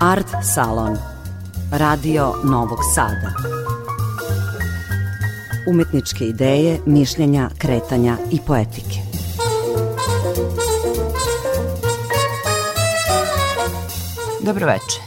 Art Salon Radio Novog Sada Umetničke ideje, mišljenja, kretanja i poetike Dobroveče.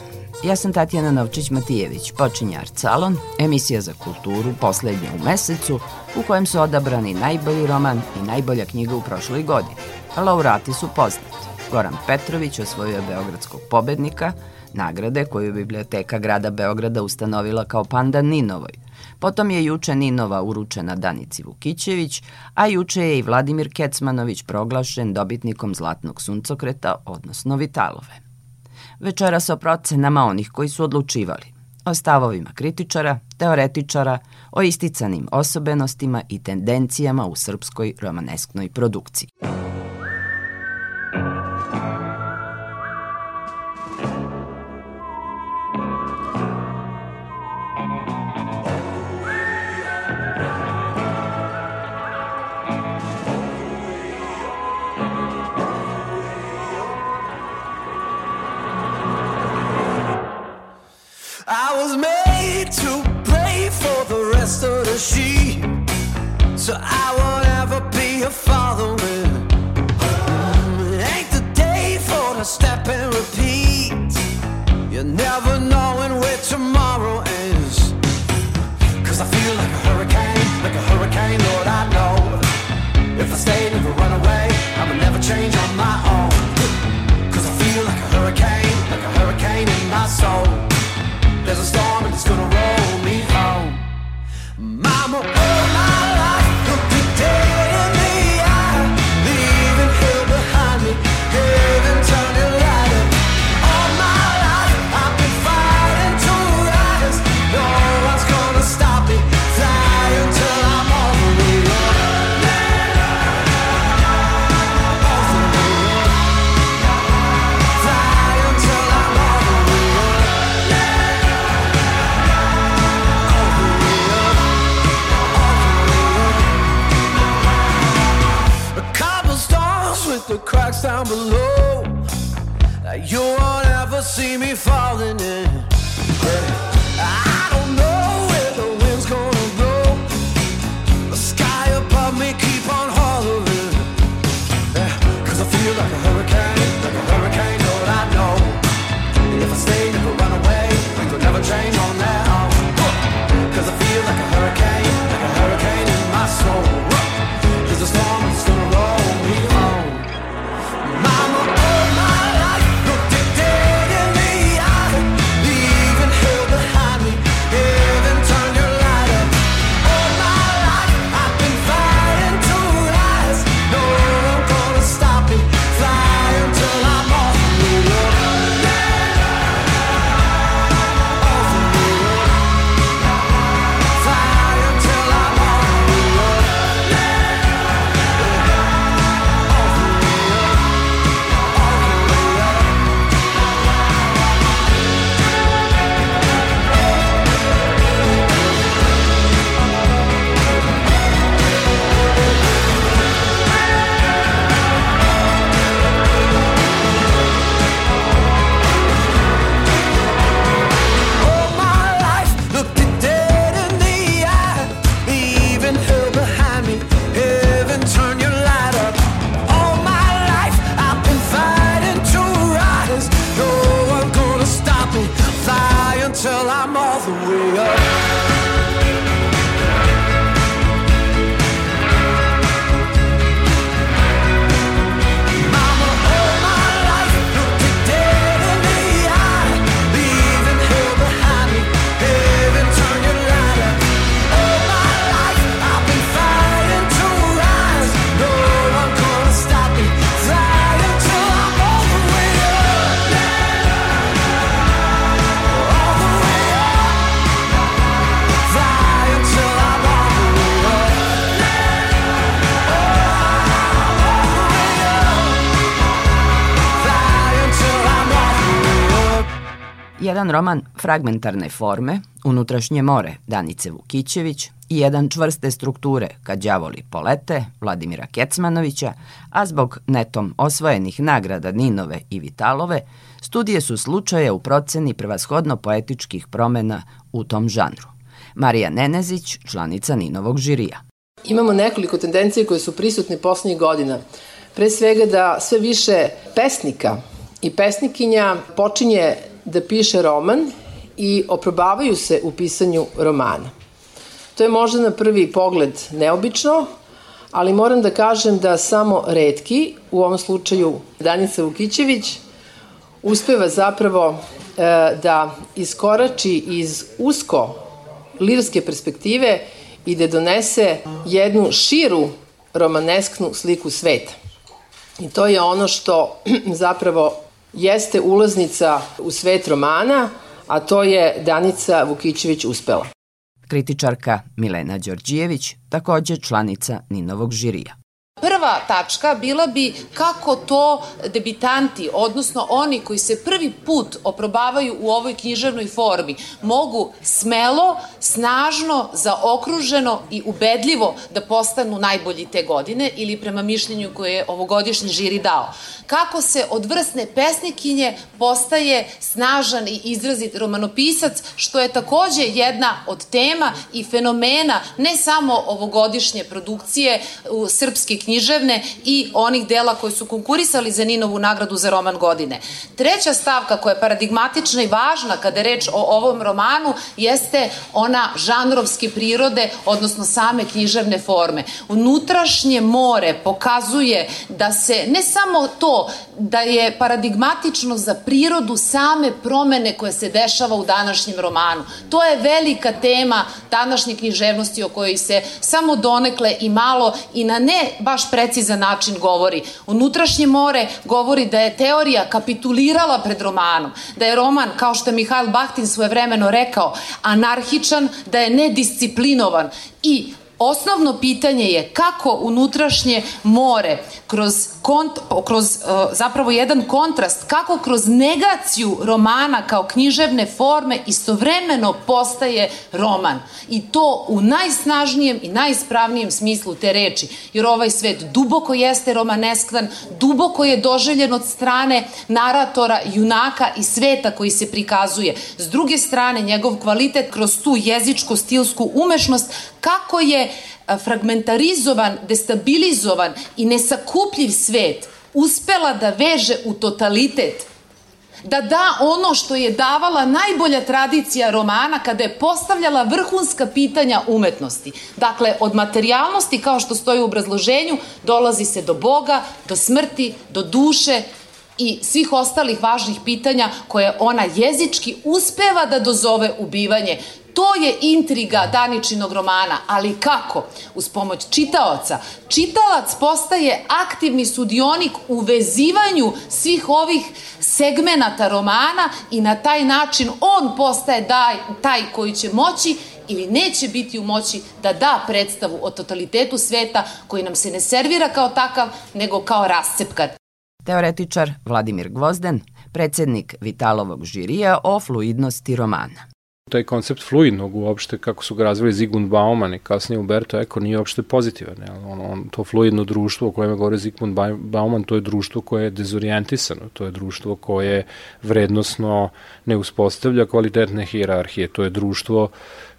Ja sam Tatjana Novčić-Matijević, počinje Art Salon, emisija za kulturu, poslednja u mesecu, u kojem su odabrani najbolji roman i najbolja knjiga u prošloj godini. Laurati su poznati. Goran Petrović osvojio Beogradskog pobednika, nagrade koju je Biblioteka grada Beograda ustanovila kao pandan Ninovoj. Potom je juče Ninova uručena Danici Vukićević, a juče je i Vladimir Kecmanović proglašen dobitnikom Zlatnog suncokreta, odnosno Vitalove. Večeras o procenama onih koji su odlučivali, o stavovima kritičara, teoretičara, o isticanim osobenostima i tendencijama u srpskoj romanesknoj produkciji. was made to pray for the rest of the sheep. So I me falling in. Jedan roman fragmentarne forme, Unutrašnje more, Danice Vukićević, i jedan čvrste strukture, Kad đavoli polete, Vladimira Kecmanovića, a zbog netom osvojenih nagrada Ninove i Vitalove, Studije su slučaja u proceni prevashodno poetičkih promena u tom žanru. Marija Nenezić, članica Ninovog žirija. Imamo nekoliko tendencije koje su prisutne poslednjih godina. Pre svega da sve više pesnika i pesnikinja počinje da piše roman i oprobavaju se u pisanju romana. To je možda na prvi pogled neobično, ali moram da kažem da samo redki, u ovom slučaju Danica Vukićević, uspeva zapravo e, da iskorači iz usko lirske perspektive i da donese jednu širu romanesknu sliku sveta. I to je ono što zapravo jeste ulaznica u svet romana, a to je Danica Vukićević uspela. Kritičarka Milena Đorđijević, takođe članica Ninovog žirija. Prva tačka bila bi kako to debitanti, odnosno oni koji se prvi put oprobavaju u ovoj književnoj formi, mogu smelo, snažno, zaokruženo i ubedljivo da postanu najbolji te godine ili prema mišljenju koje je ovogodišnji žiri dao. Kako se od vrsne pesnikinje postaje snažan i izrazit romanopisac, što je takođe jedna od tema i fenomena ne samo ovogodišnje produkcije u srpske književne i onih dela koji su konkurisali za Ninovu nagradu za roman godine. Treća stavka koja je paradigmatična i važna kada je reč o ovom romanu jeste ona žanrovske prirode, odnosno same književne forme. Unutrašnje more pokazuje da se ne samo to da je paradigmatično za prirodu same promene koje se dešava u današnjem romanu. To je velika tema današnje književnosti o kojoj se samo donekle i malo i na ne baš baš precizan način govori. Unutrašnje more govori da je teorija kapitulirala pred romanom, da je roman, kao što je Mihajl Bahtin svoje vremeno rekao, anarhičan, da je nedisciplinovan i Osnovno pitanje je kako unutrašnje more kroz, kont, kroz uh, zapravo jedan kontrast, kako kroz negaciju romana kao književne forme istovremeno postaje roman. I to u najsnažnijem i najispravnijem smislu te reči. Jer ovaj svet duboko jeste romaneskvan, duboko je doželjen od strane naratora, junaka i sveta koji se prikazuje. S druge strane, njegov kvalitet kroz tu jezičko-stilsku umešnost, kako je fragmentarizovan, destabilizovan i nesakupljiv svet uspela da veže u totalitet, da da ono što je davala najbolja tradicija romana kada je postavljala vrhunska pitanja umetnosti. Dakle, od materijalnosti, kao što stoji u obrazloženju, dolazi se do Boga, do smrti, do duše i svih ostalih važnih pitanja koje ona jezički uspeva da dozove ubivanje. To je intriga Daničinog romana, ali kako? Uz pomoć čitaoca. Čitalac postaje aktivni sudionik u vezivanju svih ovih segmenata romana i na taj način on postaje taj koji će moći ili neće biti u moći da da predstavu o totalitetu sveta koji nam se ne servira kao takav, nego kao rascepkat. Teoretičar Vladimir Gvozden, predsednik Vitalovog žirija o fluidnosti romana taj koncept fluidnog uopšte, kako su ga razvili Zygmunt Bauman i kasnije Umberto Eco, nije uopšte pozitivan. Ne? On, on, to fluidno društvo o kojem govore Zygmunt Bauman, to je društvo koje je dezorijentisano, to je društvo koje vrednostno ne uspostavlja kvalitetne hierarhije, to je društvo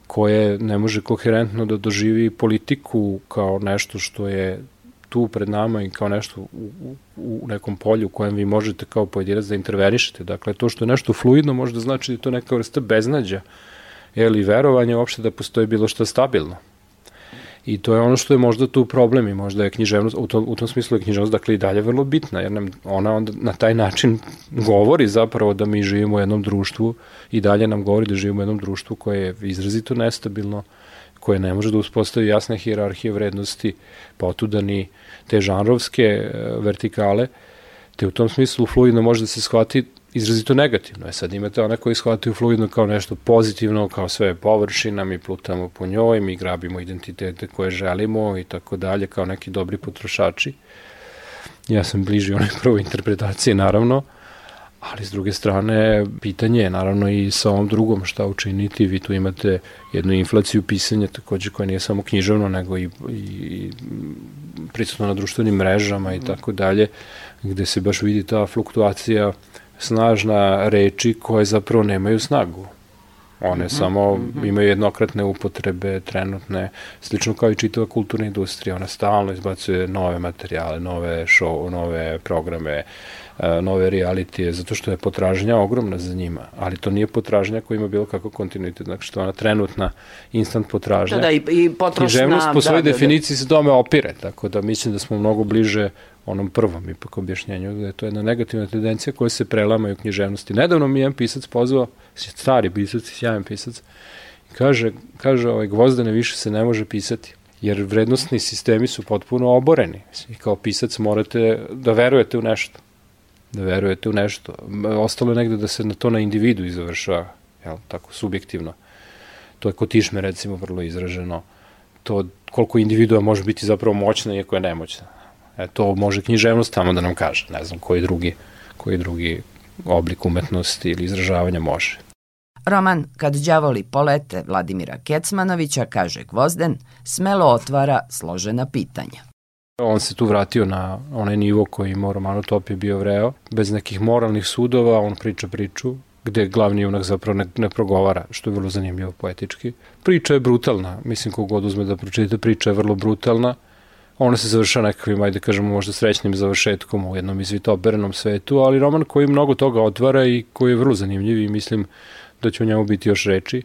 koje ne može koherentno da doživi politiku kao nešto što je tu pred nama i kao nešto u, u, nekom polju u kojem vi možete kao pojedinac da intervenišete. Dakle, to što je nešto fluidno može da znači da je to neka vrsta beznađa ili verovanje uopšte da postoji bilo što stabilno. I to je ono što je možda tu problem i možda je književnost, u tom, u tom smislu je književnost dakle i dalje vrlo bitna, jer nam ona onda na taj način govori zapravo da mi živimo u jednom društvu i dalje nam govori da živimo u jednom društvu koje je izrazito nestabilno, koje ne može da uspostavi jasne hirarhije vrednosti, pa otuda ni te žanrovske e, vertikale, te u tom smislu fluidno može da se shvati izrazito negativno. E sad imate one koji shvataju fluidno kao nešto pozitivno, kao sve površina, mi plutamo po njoj, mi grabimo identitete koje želimo i tako dalje, kao neki dobri potrošači. Ja sam bliži onoj prvoj interpretaciji, naravno, ali s druge strane pitanje je naravno i sa ovom drugom šta učiniti, vi tu imate jednu inflaciju pisanja takođe koja nije samo književno nego i, i, prisutno na društvenim mrežama i tako dalje, gde se baš vidi ta fluktuacija snažna reči koje zapravo nemaju snagu. One mm -hmm. samo mm -hmm. imaju jednokratne upotrebe, trenutne, slično kao i čitava kulturna industrija. Ona stalno izbacuje nove materijale, nove show, nove programe, E, nove realitije, zato što je potražnja ogromna za njima, ali to nije potražnja koja ima bilo kako kontinuitet, znači što ona trenutna instant potražnja. Da, da, i, i potrošna. Književnost po svojoj da, definiciji da, da. se tome opire, tako da mislim da smo mnogo bliže onom prvom ipak objašnjenju, da je to jedna negativna tendencija koja se prelama u književnosti. Nedavno mi je jedan pisac pozvao, stari pisac, sjajan pisac, kaže, kaže ovaj, gvozdane više se ne može pisati jer vrednostni sistemi su potpuno oboreni. I kao pisac morate da verujete u nešto da verujete u nešto. Ostalo je negde da se na to na individu izavršava, jel, tako, subjektivno. To je kod tišme, recimo, vrlo izraženo. To koliko individua može biti zapravo moćna, iako je nemoćna. E, to može književnost tamo da nam kaže. Ne znam koji drugi, koji drugi oblik umetnosti ili izražavanja može. Roman Kad đavoli polete Vladimira Kecmanovića, kaže Gvozden, smelo otvara složena pitanja. On se tu vratio na onaj nivo koji ima romanotopije bio vreo, bez nekih moralnih sudova, on priča priču, gde glavni junak zapravo ne, ne progovara, što je vrlo zanimljivo poetički. Priča je brutalna, mislim kogod uzme da pročite, priča je vrlo brutalna, ona se završava nekakvim, ajde kažemo, možda srećnim završetkom u jednom izvitoperenom svetu, ali roman koji mnogo toga otvara i koji je vrlo zanimljiv i mislim da će u njemu biti još reči.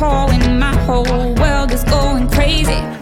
Call when my whole world is going crazy.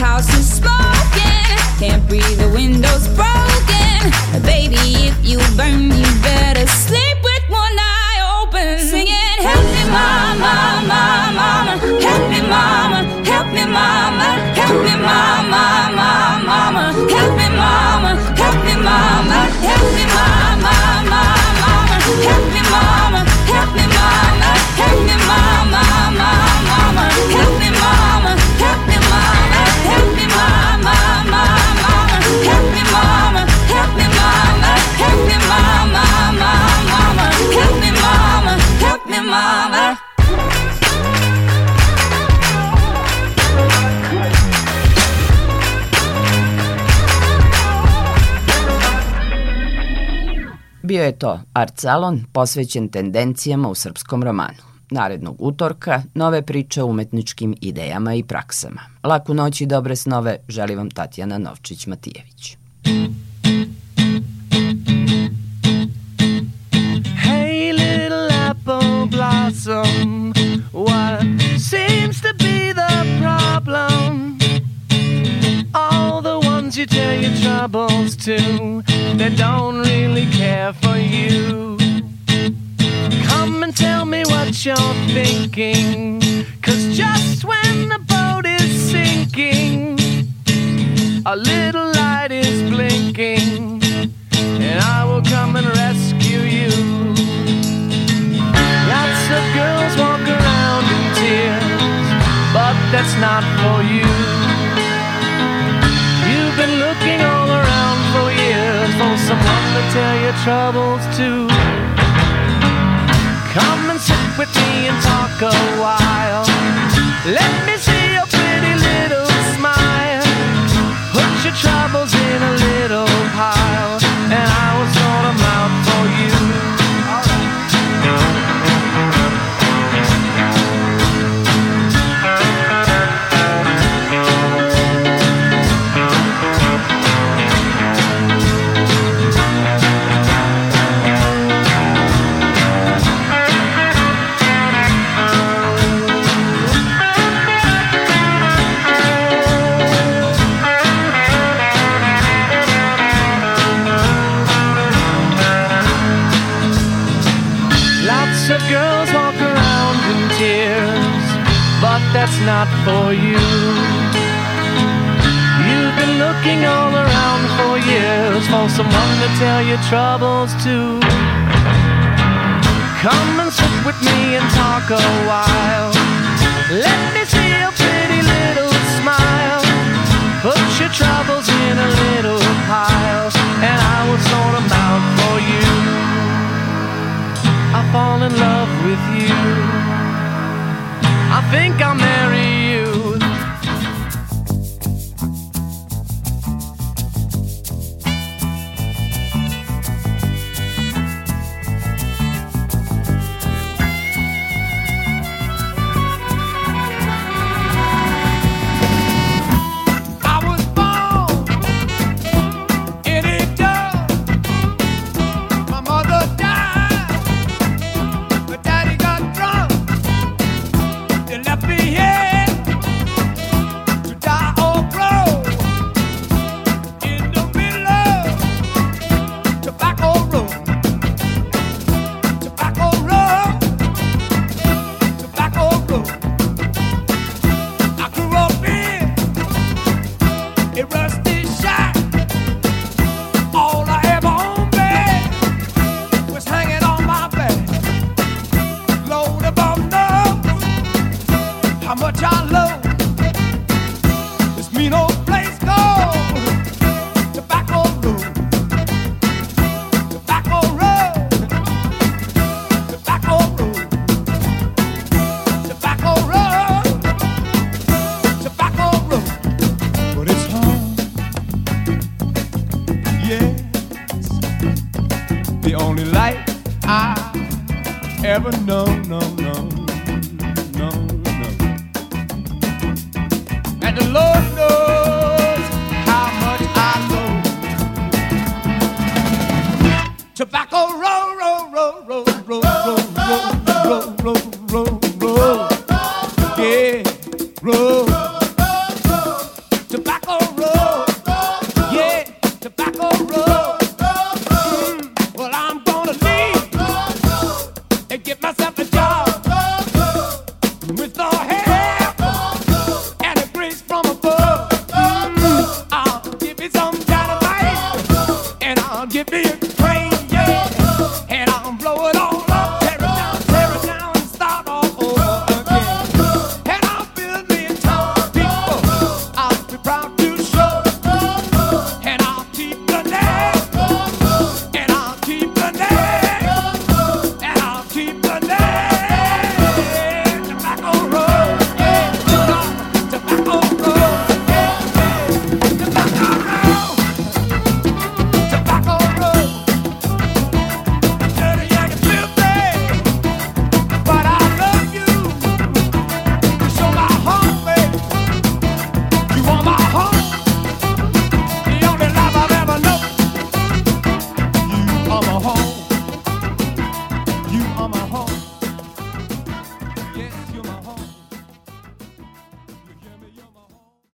House is smoking, can't breathe, the window's broken. Baby, if you burn, you better sleep je to Art Salon posvećen tendencijama u srpskom romanu. Narednog utorka nove priče o umetničkim idejama i praksama. Laku noć i dobre snove želi vam Tatjana Novčić-Matijević. Hey little apple blossom, what seems to be the problem. You tell your troubles to, that don't really care for you. Come and tell me what you're thinking. Cause just when the boat is sinking, a little light is blinking, and I will come and rescue you. Lots of girls walk around in tears, but that's not for you. Someone to tell your troubles to. Come and sit with me and talk a while. Let me see your pretty little smile. Put your troubles in a little not for you. You've been looking all around for years for someone to tell your troubles to. Come and sit with me and talk a while. Let me see your pretty little smile. Put your troubles in a little pile, and I will sort them out for you. I fall in love with you. I think I'll marry